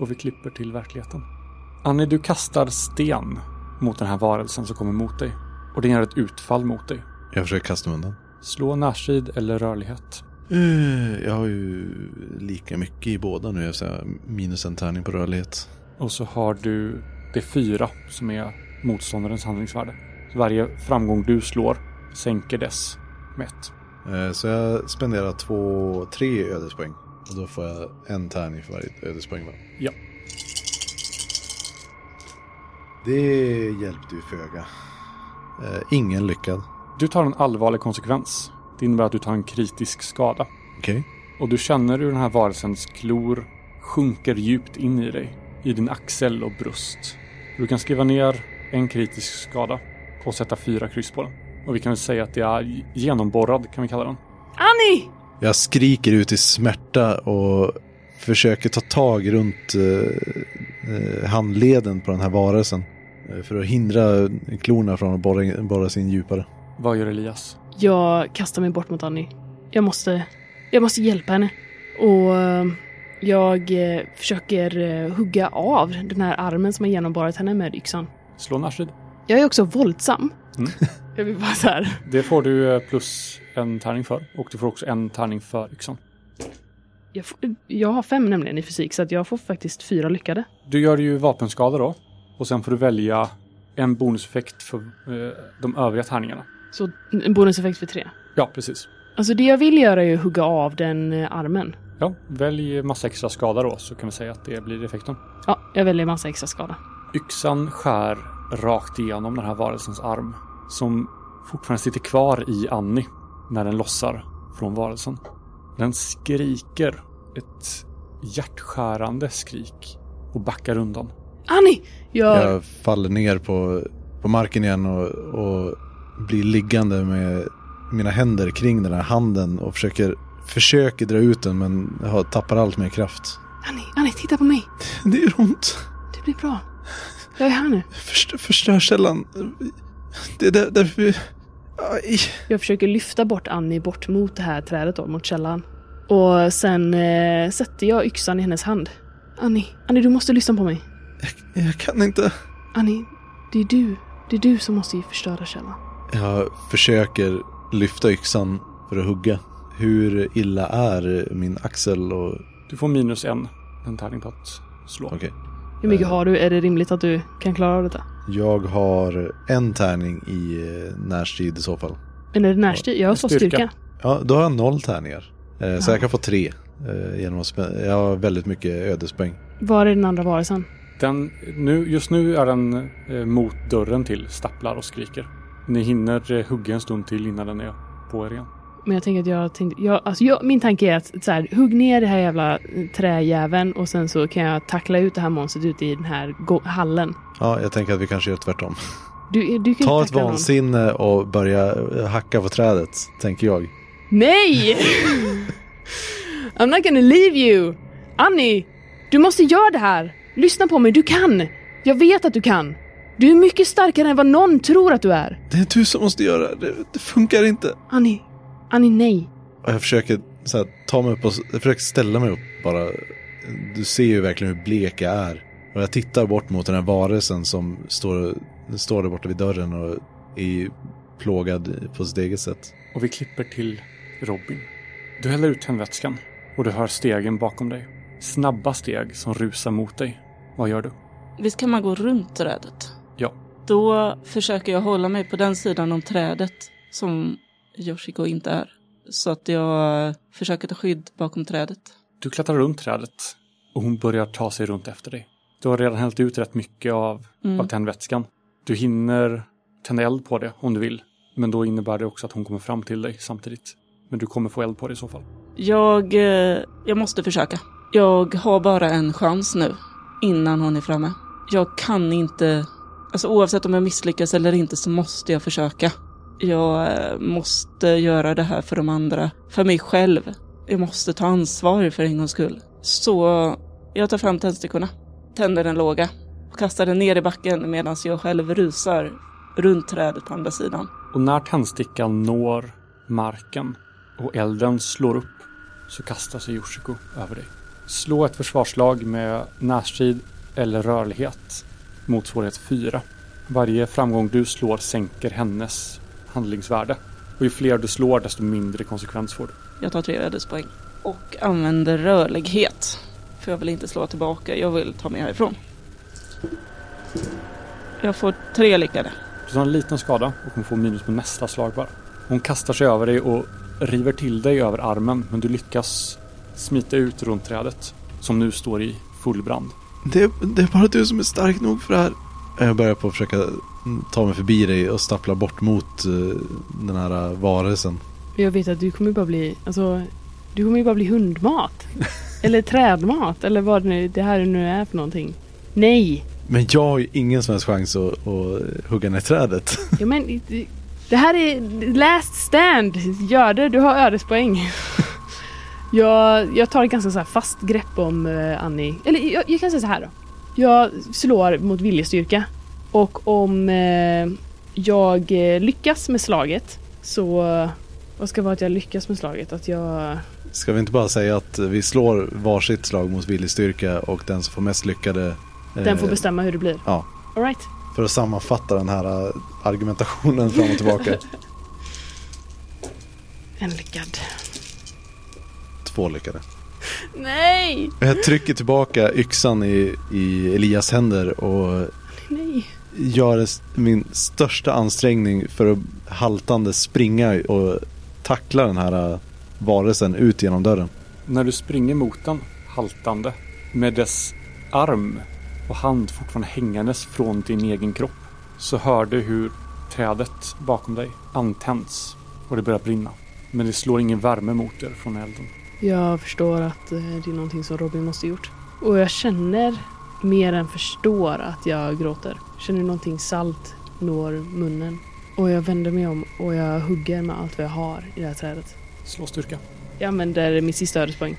Speaker 1: och vi klipper till verkligheten. Annie, du kastar sten mot den här varelsen som kommer mot dig och den gör ett utfall mot dig.
Speaker 2: Jag försöker kasta undan.
Speaker 1: Slå närstrid eller rörlighet.
Speaker 2: Eh, Jag har ju lika mycket i båda nu. Jag säger minus en tärning på rörlighet.
Speaker 1: Och så har du det fyra som är motståndarens handlingsvärde. Så varje framgång du slår sänker dess med ett.
Speaker 2: Eh, Så jag spenderar två, tre ödespoäng. Och då får jag en tärning för varje ödespoäng va?
Speaker 1: Ja.
Speaker 2: Det hjälpte ju föga. Eh, Ingen lyckad.
Speaker 1: Du tar en allvarlig konsekvens. Det innebär att du tar en kritisk skada.
Speaker 2: Okej.
Speaker 1: Och du känner hur den här varelsens klor sjunker djupt in i dig. I din axel och bröst. Du kan skriva ner en kritisk skada och sätta fyra kryss på den. Och vi kan väl säga att det är genomborrad kan vi kalla den.
Speaker 4: Annie!
Speaker 2: Jag skriker ut i smärta och försöker ta tag runt eh, eh, handleden på den här varelsen. eh, För att hindra klorna från att borra, borra sig in djupare.
Speaker 1: Vad gör Elias?
Speaker 4: Jag kastar mig bort mot Annie. Jag måste, jag måste hjälpa henne. Och eh, jag eh, försöker eh, hugga av den här armen som har genomborrat henne med yxan.
Speaker 1: Slå närstrid.
Speaker 4: Jag är också våldsam.
Speaker 1: Mm.
Speaker 4: Jag vill bara så här.
Speaker 1: Det får du eh, plus en tärning för. Och du får också en tärning för yxan.
Speaker 4: Jag, får, jag har fem nämligen i fysik så att jag får faktiskt fyra lyckade.
Speaker 1: Du gör ju vapenskada då. Och sen får du välja en bonuseffekt för de övriga tärningarna.
Speaker 4: Så en bonuseffekt för tre.
Speaker 1: Ja, precis.
Speaker 4: Alltså det jag vill göra är att hugga av den eh, armen.
Speaker 1: Ja, välj massa extra skada då så kan vi säga att det blir effekten.
Speaker 4: Ja, jag väljer massa extra skada.
Speaker 1: Yxan skär rakt igenom den här varelsens arm. Som fortfarande sitter kvar i Annie när den lossar från varelsen. Den skriker ett hjärtskärande skrik och backar undan.
Speaker 4: Annie! Jag...
Speaker 2: Jag faller ner på, på marken igen och, och blir liggande med mina händer kring den här handen och försöker, försöker dra ut den men jag tappar allt mer kraft.
Speaker 4: Annie, Annie, titta på mig!
Speaker 2: Det gör ont.
Speaker 4: Det blir bra. Jag är här nu.
Speaker 2: Förstör, förstör källan. Det är där, därför vi... Aj.
Speaker 4: Jag försöker lyfta bort Annie bort mot det här trädet då, mot källan. Och sen eh, sätter jag yxan i hennes hand. Annie, Annie du måste lyssna på mig.
Speaker 2: Jag, jag kan inte.
Speaker 4: Annie, det är du. Det är du som måste förstöra källan.
Speaker 2: Jag försöker lyfta yxan för att hugga. Hur illa är min axel och...
Speaker 1: Du får minus en, en tärning på att slå.
Speaker 2: Okej.
Speaker 4: Hur mycket har du? Är det rimligt att du kan klara av detta?
Speaker 2: Jag har en tärning i eh, närstrid i så fall.
Speaker 4: Men är det närstrid? Jag har så
Speaker 1: Styrka.
Speaker 4: styrka.
Speaker 2: Ja, då har jag noll tärningar. Eh, Så
Speaker 4: Ja.
Speaker 2: jag kan få tre. eh, Genom att jag har väldigt mycket ödespoäng.
Speaker 4: Var är den andra varelsen?
Speaker 1: Den, nu, just nu är den mot dörren till, stapplar och skriker. Ni hinner eh, hugga en stund till innan den är på er igen.
Speaker 4: Men jag tänker att jag tänkte, jag, alltså jag, min tanke är att så här, hugg ner det här jävla eh, träjäveln och sen så kan jag tackla ut det här monstret ute i den här hallen.
Speaker 2: Ja, jag tänker att vi kanske gör tvärtom.
Speaker 4: Du, du kan
Speaker 2: Ta ett
Speaker 4: tackla någon.
Speaker 2: vansinne och börja eh, hacka på trädet, tänker jag.
Speaker 4: Nej! I'm not gonna leave you! Annie! Du måste göra det här! Lyssna på mig, du kan! Jag vet att du kan! Du är mycket starkare än vad någon tror att du är.
Speaker 2: Det är du som måste göra det. Det funkar inte.
Speaker 4: Annie, Annie nej.
Speaker 2: Och jag försöker så här, ta mig upp och jag försöker ställa mig upp bara. Du ser ju verkligen hur blek jag är. Och jag tittar bort mot den här varelsen som står, står där borta vid dörren och är plågad på sitt eget sätt.
Speaker 1: Och vi klipper till Robin. Du häller ut tändvätskan och du hör stegen bakom dig. Snabba steg som rusar mot dig. Vad gör du?
Speaker 3: Visst kan man gå runt trädet? Då försöker jag hålla mig på den sidan om trädet som Yoshiko inte är. Så att jag försöker ta skydd bakom trädet.
Speaker 1: Du klättrar runt trädet och hon börjar ta sig runt efter dig. Du har redan hällt ut rätt mycket av,
Speaker 3: Mm.
Speaker 1: av tändvätskan. Du hinner tända eld på det om du vill. Men då innebär det också att hon kommer fram till dig samtidigt. Men du kommer få eld på det i så fall.
Speaker 3: Jag, eh, jag måste försöka. Jag har bara en chans nu innan hon är framme. Jag kan inte, alltså oavsett om jag misslyckas eller inte så måste jag försöka. Jag eh, måste göra det här för de andra, för mig själv. Jag måste ta ansvar för en gångs skull. Så jag tar fram tändstickorna, tänder en låga och kastar den ner i backen medan jag själv rusar runt trädet på andra sidan.
Speaker 1: Och när tändstickan når marken och elden slår upp så kastar sig Yoshiko över dig. Slå ett försvarslag med närstrid eller rörlighet mot svårighet 4. Varje framgång du slår sänker hennes handlingsvärde. Och ju fler du slår desto mindre konsekvens får du.
Speaker 3: Jag tar tre ödespoäng. Och använder rörlighet. För jag vill inte slå tillbaka, jag vill ta mig härifrån. Jag får tre lyckade.
Speaker 1: Du tar en liten skada och hon får minus på nästa slag bara. Hon kastar sig över dig och river till dig över armen men du lyckas smita ut runt trädet som nu står i full brand.
Speaker 2: Det, det är bara du som är stark nog för det här. Jag börjar på att försöka ta mig förbi dig och stappla bort mot eh, den här varelsen.
Speaker 4: Jag vet att du kommer bara bli, alltså, du kommer ju bara bli hundmat. eller trädmat, eller vad det, nu, det här nu är för någonting. Nej!
Speaker 2: Men jag har ju ingen som helst chans att, att hugga ner trädet.
Speaker 4: Ja men, det här är last stand. Gör det, du har ödespoäng. Jag, jag tar ett ganska så fast grepp om uh, Annie. Eller jag, jag, kan säga så här då. Jag slår mot viljestyrka. Och om uh, jag uh, lyckas med slaget så... vad ska vara att jag lyckas med slaget? Att jag...
Speaker 2: Ska vi inte bara säga att vi slår varsitt slag mot viljestyrka och den som får mest lyckade...
Speaker 4: Den får bestämma hur det blir?
Speaker 2: Ja.
Speaker 4: All right.
Speaker 2: För att sammanfatta den här argumentationen fram och tillbaka.
Speaker 4: En lyckad.
Speaker 2: Två lyckade.
Speaker 4: Nej!
Speaker 2: Jag trycker tillbaka yxan i, i Elias händer och
Speaker 4: Nej.
Speaker 2: gör min största ansträngning för att haltande springa och tackla den här varelsen ut genom dörren.
Speaker 1: När du springer mot den, haltande, med dess arm och hand fortfarande hängandes från din egen kropp så hör du hur trädet bakom dig antänds och det börjar brinna. Men det slår ingen värme mot er från elden.
Speaker 4: Jag förstår att eh, det är någonting som Robin måste gjort. Och jag känner mer än förstår att jag gråter. Känner någonting salt når munnen. Och jag vänder mig om och jag hugger med allt vad jag har i det här trädet.
Speaker 1: Slå styrka.
Speaker 4: Jag använder min sista ödespoäng.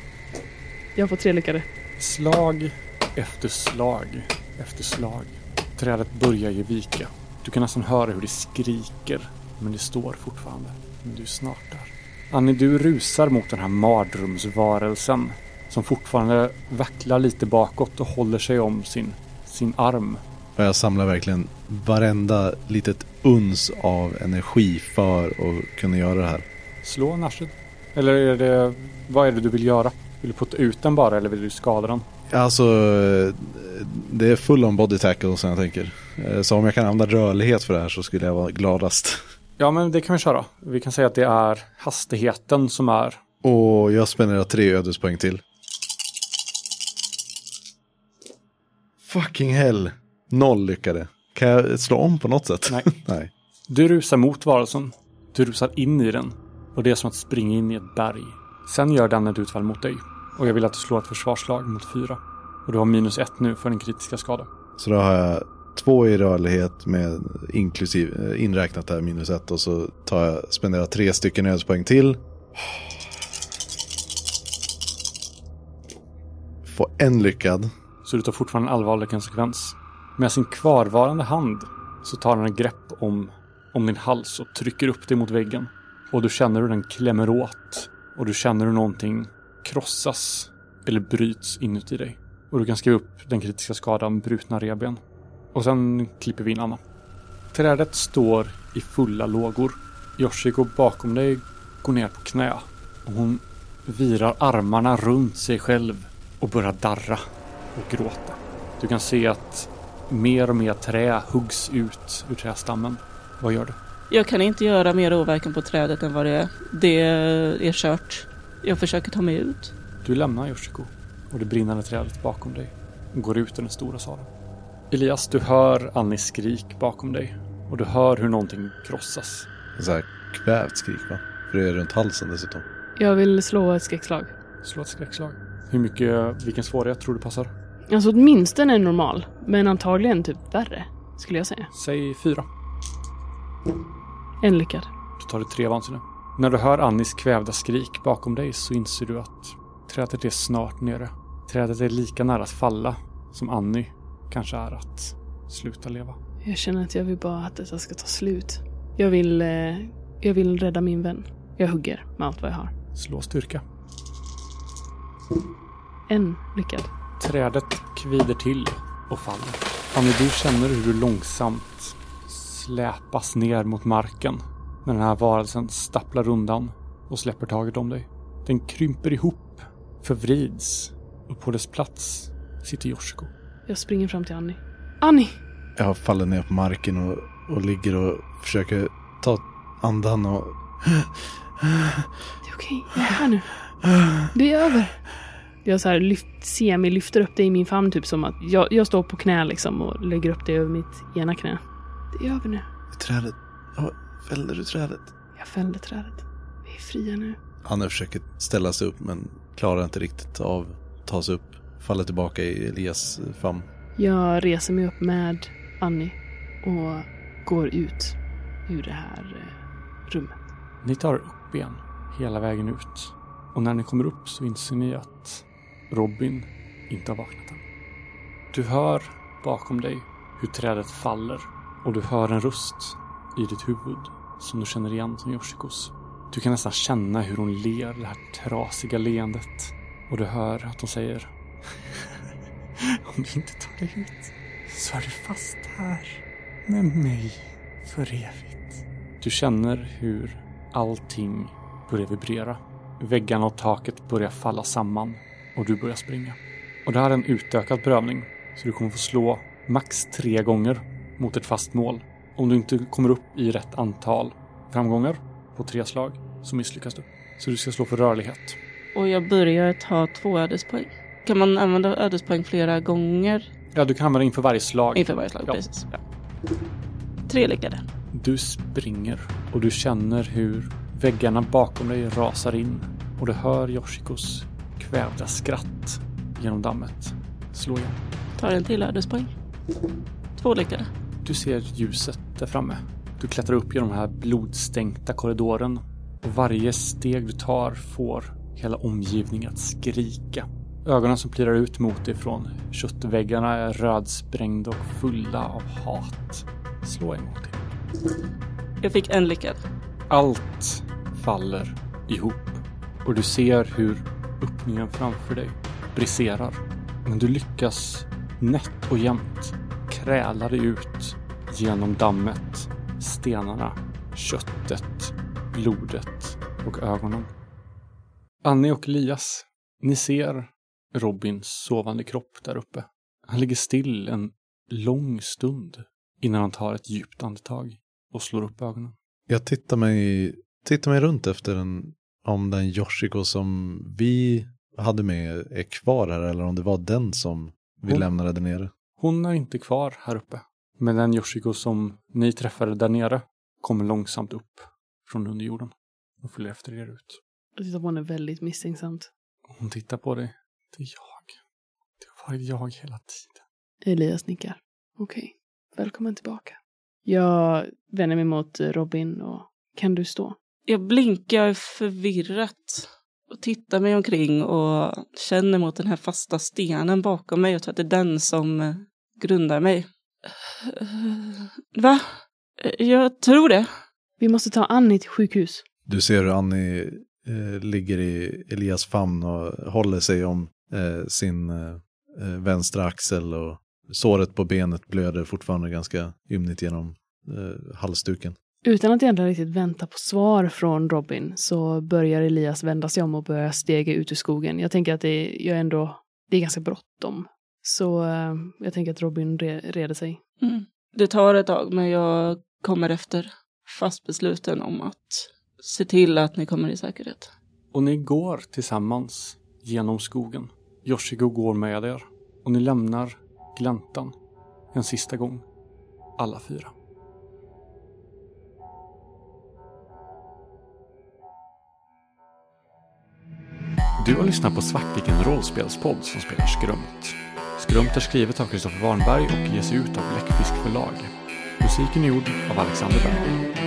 Speaker 4: Jag får tre lyckade.
Speaker 1: Slag efter slag efter slag. Trädet börjar ge vika. Du kan nästan höra hur det skriker, men det står fortfarande. Men du är snart där. Annie, du rusar mot den här mardrömsvarelsen som fortfarande vacklar lite bakåt och håller sig om sin, sin arm.
Speaker 2: Och jag samlar verkligen varenda litet uns av energi för att kunna göra det här.
Speaker 1: Slå Nashid. Eller är det, vad är det du vill göra? Vill du putta ut den bara eller vill du skada den?
Speaker 2: Alltså, det är full on body tackle som jag tänker. Så om jag kan använda rörlighet för det här så skulle jag vara gladast.
Speaker 1: Ja, men det kan vi köra. Vi kan säga att det är hastigheten som är.
Speaker 2: Och jag spenderar tre ödespoäng till. Fucking hell. Noll lyckade. Kan jag slå om på något sätt?
Speaker 1: Nej.
Speaker 2: Nej.
Speaker 1: Du rusar mot varelsen. Du rusar in i den. Och det är som att springa in i ett berg. Sen gör den ett utfall mot dig. Och jag vill att du slår ett försvarslag mot fyra. Och du har minus ett nu för den kritiska skada.
Speaker 2: Så då har jag två i rörlighet med inklusive eh, inräknat här minus ett och så tar jag, spenderar tre stycken ödespoäng till. Får en lyckad.
Speaker 1: Så du tar fortfarande en allvarlig konsekvens. Med sin kvarvarande hand så tar den ett grepp om, om din hals och trycker upp dig mot väggen. Och du känner hur den klämmer åt. Och du känner hur någonting krossas eller bryts inuti dig. Och du kan skriva upp den kritiska skadan brutna reben. Och sen klipper vi in Anna. Trädet står i fulla lågor. Yoshiko bakom dig går ner på knä. Och hon virar armarna runt sig själv och börjar darra och gråta. Du kan se att mer och mer trä huggs ut ur trästammen. Vad gör du?
Speaker 3: Jag kan inte göra mer åverkan på trädet än vad det är. Det är kört. Jag försöker ta mig ut.
Speaker 1: Du lämnar Yoshiko och det brinnande trädet bakom dig och går ut i den stora salen. Elias, du hör Annis skrik bakom dig och du hör hur någonting krossas.
Speaker 2: Så här kvävt skrik va? För det är runt halsen dessutom.
Speaker 4: Jag vill slå ett skräckslag.
Speaker 1: Slå ett skräckslag. Hur mycket, vilken svårighet tror du passar?
Speaker 4: Alltså åtminstone en normal, men antagligen typ värre, skulle jag säga.
Speaker 1: Säg fyra.
Speaker 4: En lyckad.
Speaker 1: Då tar du tre vansinne. När du hör Annis kvävda skrik bakom dig så inser du att trädet är snart nere. Trädet är lika nära att falla som Annie kanske är att sluta leva.
Speaker 4: Jag känner att jag vill bara att detta ska ta slut. Jag vill, eh, jag vill rädda min vän. Jag hugger med allt vad jag har.
Speaker 1: Slå styrka.
Speaker 4: En lyckad.
Speaker 1: Trädet kvider till och faller. Fanny, du känner hur du långsamt släpas ner mot marken när den här varelsen stapplar undan och släpper taget om dig. Den krymper ihop, förvrids och på dess plats sitter Yoshiko.
Speaker 4: Jag springer fram till Annie. Annie!
Speaker 2: Jag faller ner på marken och, och ligger och försöker ta andan och...
Speaker 4: Det är okej, jag är här nu. Det är över. Jag så här lyft, semi lyfter upp dig i min famn typ som att jag, jag står på knä liksom och lägger upp dig över mitt ena knä. Det är över nu.
Speaker 2: Trädet. Ja, fällde du trädet?
Speaker 4: Jag fällde trädet. Vi är fria nu.
Speaker 2: Anne försöker ställa sig upp men klarar inte riktigt av att ta sig upp. Faller tillbaka i Elias famn.
Speaker 4: Jag reser mig upp med Annie och går ut ur det här eh, rummet.
Speaker 1: Ni tar upp igen hela vägen ut. Och när ni kommer upp så inser ni att Robin inte har vaknat än. Du hör bakom dig hur trädet faller och du hör en röst i ditt huvud som du känner igen som Yoshikos. Du kan nästan känna hur hon ler det här trasiga leendet. Och du hör att hon säger Om du inte tar dig hit så är du fast här med mig för evigt. Du känner hur allting börjar vibrera. Väggarna och taket börjar falla samman och du börjar springa. Och det här är en utökad prövning så du kommer få slå max tre gånger mot ett fast mål. Om du inte kommer upp i rätt antal framgångar på tre slag så misslyckas du. Så du ska slå för rörlighet.
Speaker 3: Och jag börjar ta två ödespoäng. Kan man använda ödespoäng flera gånger
Speaker 1: Ja, du kan använda inför varje slag.
Speaker 3: inför varje slag?
Speaker 1: Ja.
Speaker 3: Precis. Ja. Tre lyckade.
Speaker 1: Du springer och du känner hur väggarna bakom dig rasar in och du hör Yoshikos kvävda skratt genom dammet. Slå igen.
Speaker 3: Tar en till ödespoäng. Två lyckade.
Speaker 1: Du ser ljuset där framme. Du klättrar upp genom den här blodstänkta korridoren och varje steg du tar får hela omgivningen att skrika. Ögonen som plirar ut mot dig från köttväggarna är rödsprängda och fulla av hat. Slå gång till.
Speaker 3: Jag fick en lyckad.
Speaker 1: Allt faller ihop och du ser hur öppningen framför dig briserar. Men du lyckas nätt och jämnt kräla dig ut genom dammet, stenarna, köttet, blodet och ögonen. Annie och Elias, ni ser Robins sovande kropp där uppe. Han ligger still en lång stund innan han tar ett djupt andetag och slår upp ögonen.
Speaker 2: Jag tittar mig, tittar mig runt efter en, om den Yoshiko som vi hade med är kvar här eller om det var den som vi
Speaker 1: Hon-
Speaker 2: lämnade där nere.
Speaker 1: Hon är inte kvar här uppe. Men den Yoshiko som ni träffade där nere kommer långsamt upp från underjorden och följer efter er ut.
Speaker 4: Jag tittar på henne väldigt misstänksamt.
Speaker 1: Hon tittar på dig. Det är jag. Det har varit jag hela tiden.
Speaker 4: Elias nickar. Okej, välkommen tillbaka. Jag vänder mig mot Robin och kan du stå?
Speaker 3: Jag blinkar förvirrat och tittar mig omkring och känner mot den här fasta stenen bakom mig och tror att det är den som eh, grundar mig. Va? Jag tror det.
Speaker 4: Vi måste ta Annie till sjukhus.
Speaker 2: Du ser hur Annie eh, ligger i Elias famn och håller sig om eh, sin eh, eh, vänstra axel och såret på benet blöder fortfarande ganska ymnigt genom eh, halsduken.
Speaker 4: Utan att egentligen riktigt vänta på svar från Robin så börjar Elias vända sig om och börja stega ut ur skogen. Jag tänker att det är, jag ändå, det är ganska bråttom. Så eh, jag tänker att Robin re, reder sig.
Speaker 3: Mm. Det tar ett tag men jag kommer efter fast besluten om att se till att ni kommer i säkerhet.
Speaker 1: Och ni går tillsammans genom skogen. Yoshiko går med er och ni lämnar gläntan en sista gång. Alla fyra. Du har lyssnat på Svartviken rollspelspodd som spelar Skrömt. Skrömt är skrivet av Kristoffer Warnberg och ges ut av Bläckfisk förlag. Musiken är gjord av Alexander Berg.